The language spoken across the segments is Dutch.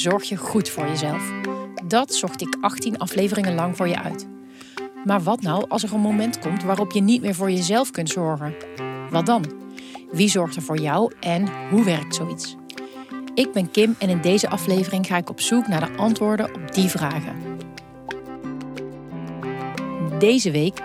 zorg je goed voor jezelf? Dat zocht ik 18 afleveringen lang voor je uit. Maar wat nou als er een moment komt waarop je niet meer voor jezelf kunt zorgen? Wat dan? Wie zorgt er voor jou en hoe werkt zoiets? Ik ben Kim en in deze aflevering ga ik op zoek naar de antwoorden op die vragen. Deze week,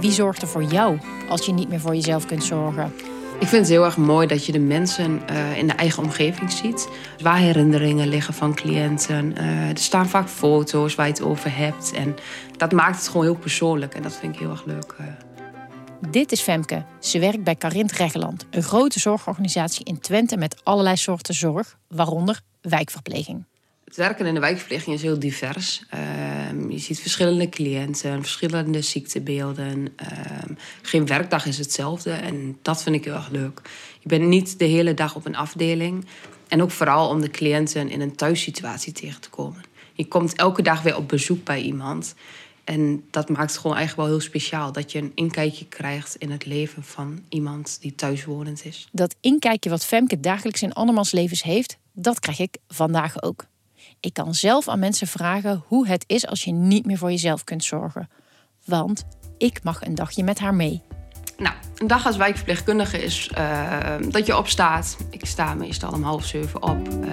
wie zorgt er voor jou als je niet meer voor jezelf kunt zorgen? Ik vind het heel erg mooi dat je de mensen uh, in de eigen omgeving ziet. Waar herinneringen liggen van cliënten. Uh, er staan vaak foto's waar je het over hebt. En dat maakt het gewoon heel persoonlijk. En dat vind ik heel erg leuk. Uh. Dit is Femke. Ze werkt bij Carint Reggeland, een grote zorgorganisatie in Twente met allerlei soorten zorg, waaronder wijkverpleging. Het werken in de wijkverpleging is heel divers. Uh, je ziet verschillende cliënten, verschillende ziektebeelden. Uh, geen werkdag is hetzelfde en dat vind ik heel erg leuk. Je bent niet de hele dag op een afdeling. En ook vooral om de cliënten in een thuissituatie tegen te komen. Je komt elke dag weer op bezoek bij iemand. En dat maakt het gewoon eigenlijk wel heel speciaal. Dat je een inkijkje krijgt in het leven van iemand die thuiswonend is. Dat inkijkje wat Femke dagelijks in andermans levens heeft, dat krijg ik vandaag ook. Ik kan zelf aan mensen vragen hoe het is als je niet meer voor jezelf kunt zorgen. Want ik mag een dagje met haar mee. Nou, een dag als wijkverpleegkundige is uh, dat je opstaat. Ik sta meestal om half zeven op. Uh,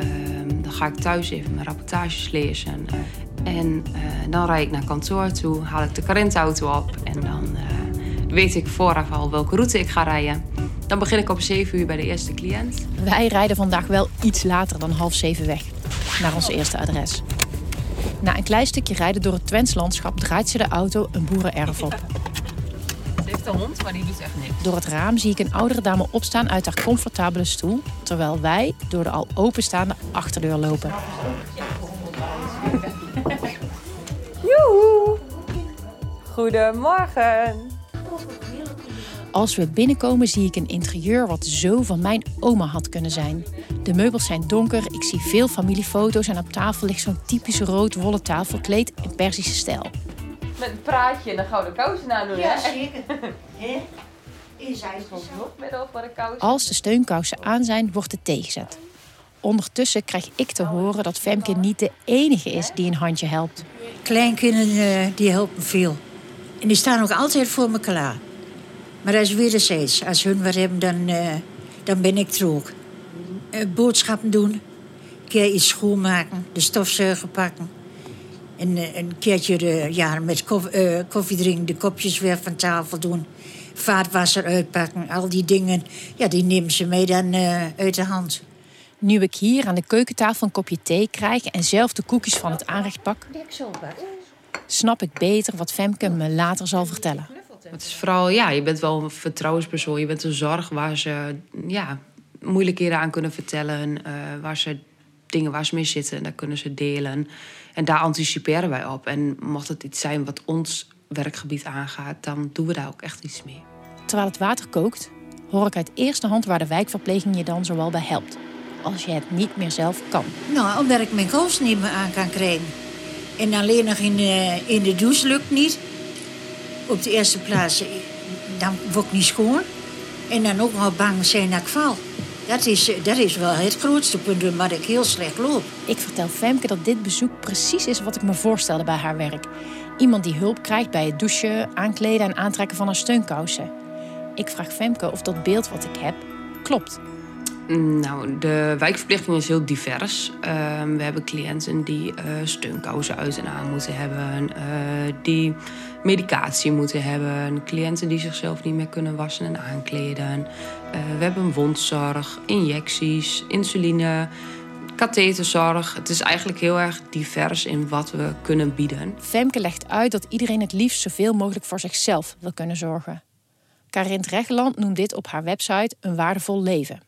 dan ga ik thuis even mijn rapportages lezen. En uh, dan rijd ik naar kantoor toe, haal ik de karentauto op. En dan weet ik vooraf al welke route ik ga rijden. Dan begin ik op 7 uur bij de eerste cliënt. Wij rijden vandaag wel iets later dan half zeven weg naar ons eerste adres. Na een klein stukje rijden door het Twents landschap draait ze de auto een boerenerf op. Ze heeft een hond, maar die doet echt niks. Door het raam zie ik een oudere dame opstaan uit haar comfortabele stoel, terwijl wij door de al openstaande achterdeur lopen. Joehoe! Goedemorgen! Als we binnenkomen zie ik een interieur wat zo van mijn oma had kunnen zijn. De meubels zijn donker, ik zie veel familiefoto's en op tafel ligt zo'n typische rood wollen tafelkleed in Persische stijl. Met een praatje en een gouden kousen aan doen, Ja, zeker. Hè? Is hij Middel voor de kousen. Als de steunkousen aan zijn, wordt de thee gezet. Ondertussen krijg ik te horen dat Femke niet de enige is die een handje helpt. Kleinkinderen eh, die helpen veel. En die staan ook altijd voor me klaar. Maar dat is wederzijds. Als hun wat hebben, dan, eh, dan ben ik er ook. Eh, boodschappen doen. Een keer iets schoonmaken. De stofzuiger pakken. En eh, een keertje de, ja, met koff- eh, koffie drinken. De kopjes weer van tafel doen. Vaatwasser uitpakken. Al die dingen. Ja, die nemen ze mee dan eh, uit de hand. Nu ik hier aan de keukentafel een kopje thee krijg en zelf de koekjes van het aanrecht pak, snap ik beter wat Femke me later zal vertellen. Het is vooral, ja, je bent wel een vertrouwenspersoon. Je bent een zorg waar ze ja, moeilijkheden aan kunnen vertellen. eh, waar ze dingen waar ze mee zitten, daar kunnen ze delen. En daar anticiperen wij op. En mocht het iets zijn wat ons werkgebied aangaat, dan doen we daar ook echt iets mee. Terwijl het water kookt, hoor ik uit eerste hand waar de wijkverpleging je dan zowel bij helpt. Als je het niet meer zelf kan. Nou, omdat ik mijn kous niet meer aan kan krijgen. En alleen nog in de, in de douche lukt niet. Op de eerste plaats, eh, dan word ik niet schoon. En dan ook nog bang zijn dat ik val. Dat is, dat is wel het grootste punt waar ik heel slecht loop. Ik vertel Femke dat dit bezoek precies is wat ik me voorstelde bij haar werk. Iemand die hulp krijgt bij het douchen, aankleden en aantrekken van haar steunkousen. Ik vraag Femke of dat beeld wat ik heb klopt. Nou, de wijkverpleging is heel divers. Ehm, we hebben cliënten die eh, steunkousen uit en aan moeten hebben, eh, die medicatie moeten hebben, cliënten die zichzelf niet meer kunnen wassen en aankleden. Eh, we hebben wondzorg, injecties, insuline, katheterzorg. Het is eigenlijk heel erg divers in wat we kunnen bieden. Femke legt uit dat iedereen het liefst zoveel mogelijk voor zichzelf wil kunnen zorgen. Karin Reggeland noemt dit op haar website een waardevol leven.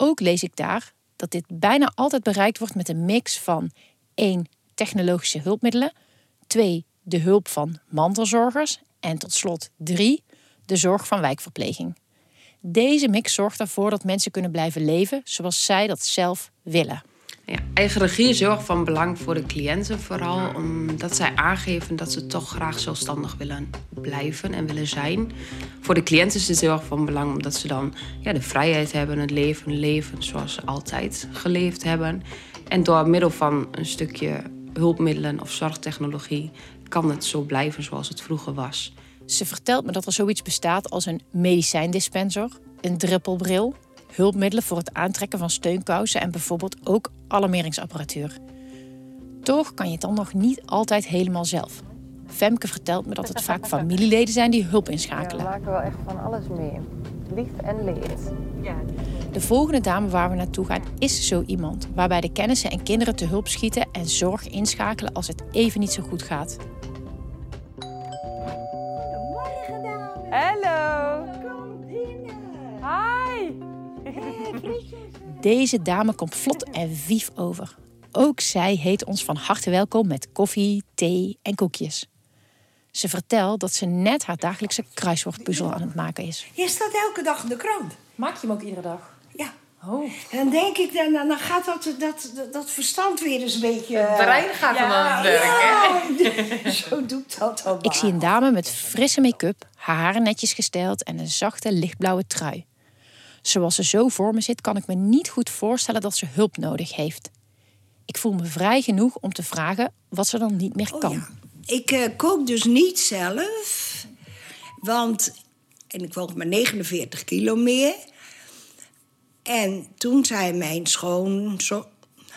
Ook lees ik daar dat dit bijna altijd bereikt wordt met een mix van 1. technologische hulpmiddelen, 2. de hulp van mantelzorgers en tot slot 3. de zorg van wijkverpleging. Deze mix zorgt ervoor dat mensen kunnen blijven leven zoals zij dat zelf willen. Ja, eigen regie is heel erg van belang voor de cliënten vooral. Omdat zij aangeven dat ze toch graag zelfstandig willen blijven en willen zijn. Voor de cliënten is het heel erg van belang omdat ze dan ja, de vrijheid hebben, het leven leven zoals ze altijd geleefd hebben. En door middel van een stukje hulpmiddelen of zorgtechnologie kan het zo blijven zoals het vroeger was. Ze vertelt me dat er zoiets bestaat als een medicijndispenser, een druppelbril, hulpmiddelen voor het aantrekken van steunkousen en bijvoorbeeld ook alarmeringsapparatuur. Toch kan je het dan nog niet altijd helemaal zelf. Femke vertelt me dat het vaak familieleden zijn die hulp Ja, inschakelen. we maken wel echt van alles mee. Lief en leed. De volgende dame waar we naartoe gaan is zo iemand, waarbij de kennissen en kinderen te hulp schieten en zorg inschakelen als het even niet zo goed gaat. Deze dame komt vlot en vief over. Ook zij heet ons van harte welkom met koffie, thee en koekjes. Ze vertelt dat ze net haar dagelijkse kruiswoordpuzzel aan het maken is. Je staat elke dag in de krant. Maak je hem ook iedere dag? Ja. Oh. Dan denk ik, dan, dan gaat dat, dat, dat, dat verstand weer eens een beetje... Het brein gaat hem aan het werk? Ja, zo doe ik dat dan Ik zie een dame met frisse make-up, haar haren netjes gesteld en een zachte lichtblauwe trui. Zoals ze zo voor me zit, kan ik me niet goed voorstellen dat ze hulp nodig heeft. Ik voel me vrij genoeg om te vragen wat ze dan niet meer kan. Oh ja. Ik eh, kook dus niet zelf. Want, en ik woog maar 49 kilo meer. En toen zei mijn schoon, zo,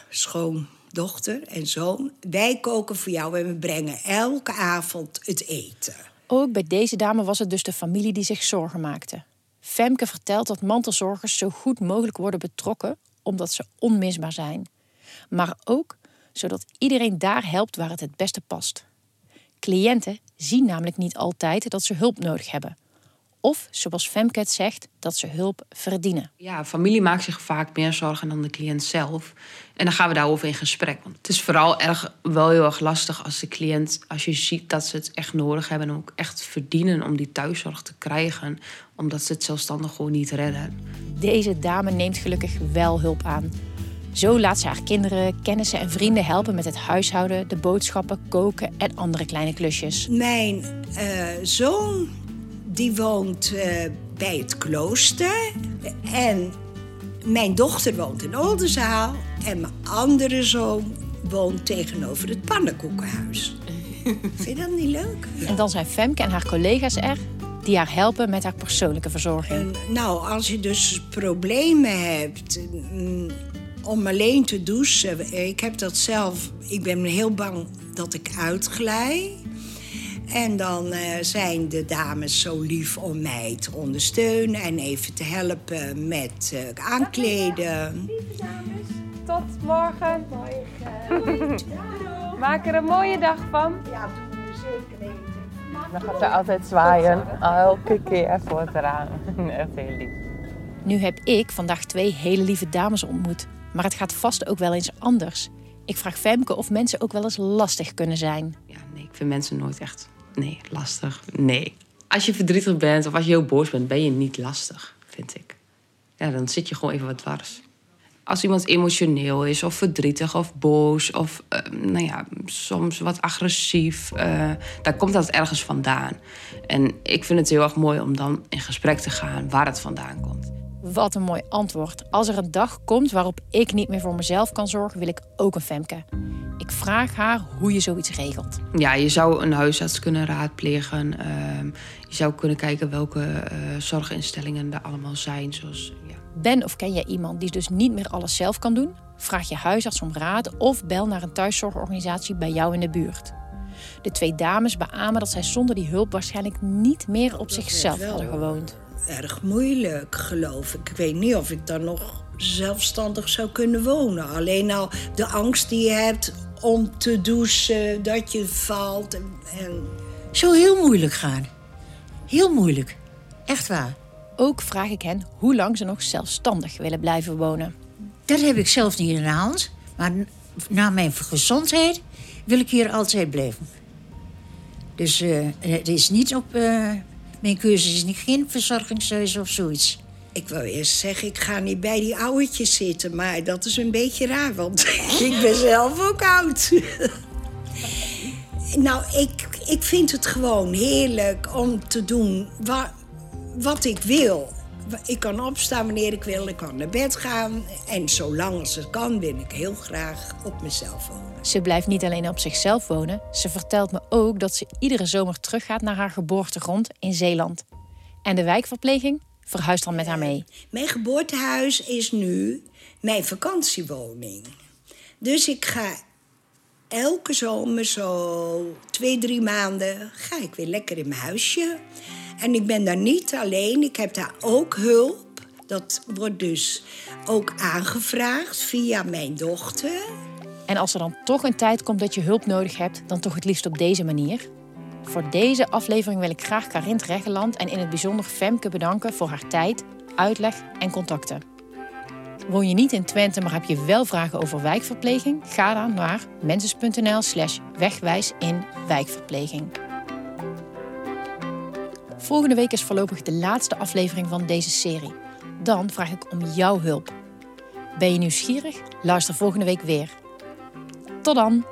schoondochter en zoon... wij koken voor jou en we brengen elke avond het eten. Ook bij deze dame was het dus de familie die zich zorgen maakte. Femke vertelt dat mantelzorgers zo goed mogelijk worden betrokken omdat ze onmisbaar zijn. Maar ook zodat iedereen daar helpt waar het het beste past. Cliënten zien namelijk niet altijd dat ze hulp nodig hebben. Of, zoals Femke het zegt, dat ze hulp verdienen. Ja, familie maakt zich vaak meer zorgen dan de cliënt zelf. En dan gaan we daarover in gesprek. Want het is vooral erg, wel heel erg lastig als de cliënt, als je ziet dat ze het echt nodig hebben en ook echt verdienen om die thuiszorg te krijgen, omdat ze het zelfstandig gewoon niet redden. Deze dame neemt gelukkig wel hulp aan. Zo laat ze haar kinderen, kennissen en vrienden helpen met het huishouden, de boodschappen, koken en andere kleine klusjes. Mijn eh, zoon die woont eh, bij het klooster. En mijn dochter woont in Oldenzaal. En mijn andere zoon woont tegenover het pannenkoekenhuis. Vind je dat niet leuk? En dan zijn Femke en haar collega's er die haar helpen met haar persoonlijke verzorging. Nou, als je dus problemen hebt mm, om alleen te douchen. Ik heb dat zelf. Ik ben heel bang dat ik uitglij. En dan eh, zijn de dames zo lief om mij te ondersteunen en even te helpen met eh, aankleden. Tot morgen. Maak er een mooie dag van. Ja, doen we zeker weten. Dan gaat ze altijd zwaaien. Elke keer voor het raam. Echt heel lief. Nu heb ik vandaag twee hele lieve dames ontmoet. Maar het gaat vast ook wel eens anders. Ik vraag Femke of mensen ook wel eens lastig kunnen zijn. Ja, nee, ik vind mensen nooit echt, nee, lastig. Nee. Als je verdrietig bent of als je heel boos bent, ben je niet lastig, vind ik. Ja, dan zit je gewoon even wat dwars. Als iemand emotioneel is of verdrietig of boos of eh, nou ja, soms wat agressief, eh, dan komt dat ergens vandaan. En ik vind het heel erg mooi om dan in gesprek te gaan waar het vandaan komt. Wat een mooi antwoord. Als er een dag komt waarop ik niet meer voor mezelf kan zorgen, wil ik ook een Femke. Ik vraag haar hoe je zoiets regelt. Ja, je zou een huisarts kunnen raadplegen. ehm, je zou kunnen kijken welke eh, zorginstellingen er allemaal zijn. Zoals, ja. Ben of ken jij iemand die dus niet meer alles zelf kan doen? Vraag je huisarts om raad of bel naar een thuiszorgorganisatie bij jou in de buurt. De twee dames beamen dat zij zonder die hulp waarschijnlijk niet meer op zichzelf hadden gewoond. Erg moeilijk, geloof ik. Ik weet niet of ik dan nog zelfstandig zou kunnen wonen. Alleen al de angst die je hebt om te douchen, dat je valt. En, en Zou heel moeilijk gaan. Heel moeilijk. Echt waar. Ook vraag ik hen hoe lang ze nog zelfstandig willen blijven wonen. Dat heb ik zelf niet in de hand. Maar na mijn gezondheid wil ik hier altijd blijven. Dus eh, het is niet op... eh, mijn keuze is niet geen verzorgingshuis of zoiets. Ik wou eerst zeggen, ik ga niet bij die ouwetjes zitten. Maar dat is een beetje raar, want ik ben zelf ook oud. nou, ik, ik vind het gewoon heerlijk om te doen wa- wat ik wil. ik kan opstaan wanneer ik wil, ik kan naar bed gaan. En zolang als het kan, wil ik heel graag op mezelf wonen. Ze blijft niet alleen op zichzelf wonen, ze vertelt me ook dat ze iedere zomer teruggaat naar haar geboortegrond in Zeeland. En de wijkverpleging verhuist dan met haar mee. Mijn geboortehuis is nu mijn vakantiewoning. Dus ik ga elke zomer zo twee, drie maanden ga ik weer lekker in mijn huisje. En ik ben daar niet alleen, ik heb daar ook hulp. Dat wordt dus ook aangevraagd via mijn dochter. En als er dan toch een tijd komt dat je hulp nodig hebt, dan toch het liefst op deze manier. Voor deze aflevering wil ik graag Karint Reggeland en in het bijzonder Femke bedanken voor haar tijd, uitleg en contacten. Woon je niet in Twente, maar heb je wel vragen over wijkverpleging? Ga dan naar menses.nl slash wegwijs in wijkverpleging. Volgende week is voorlopig de laatste aflevering van deze serie. Dan vraag ik om jouw hulp. Ben je nieuwsgierig? Luister volgende week weer. Tot dan!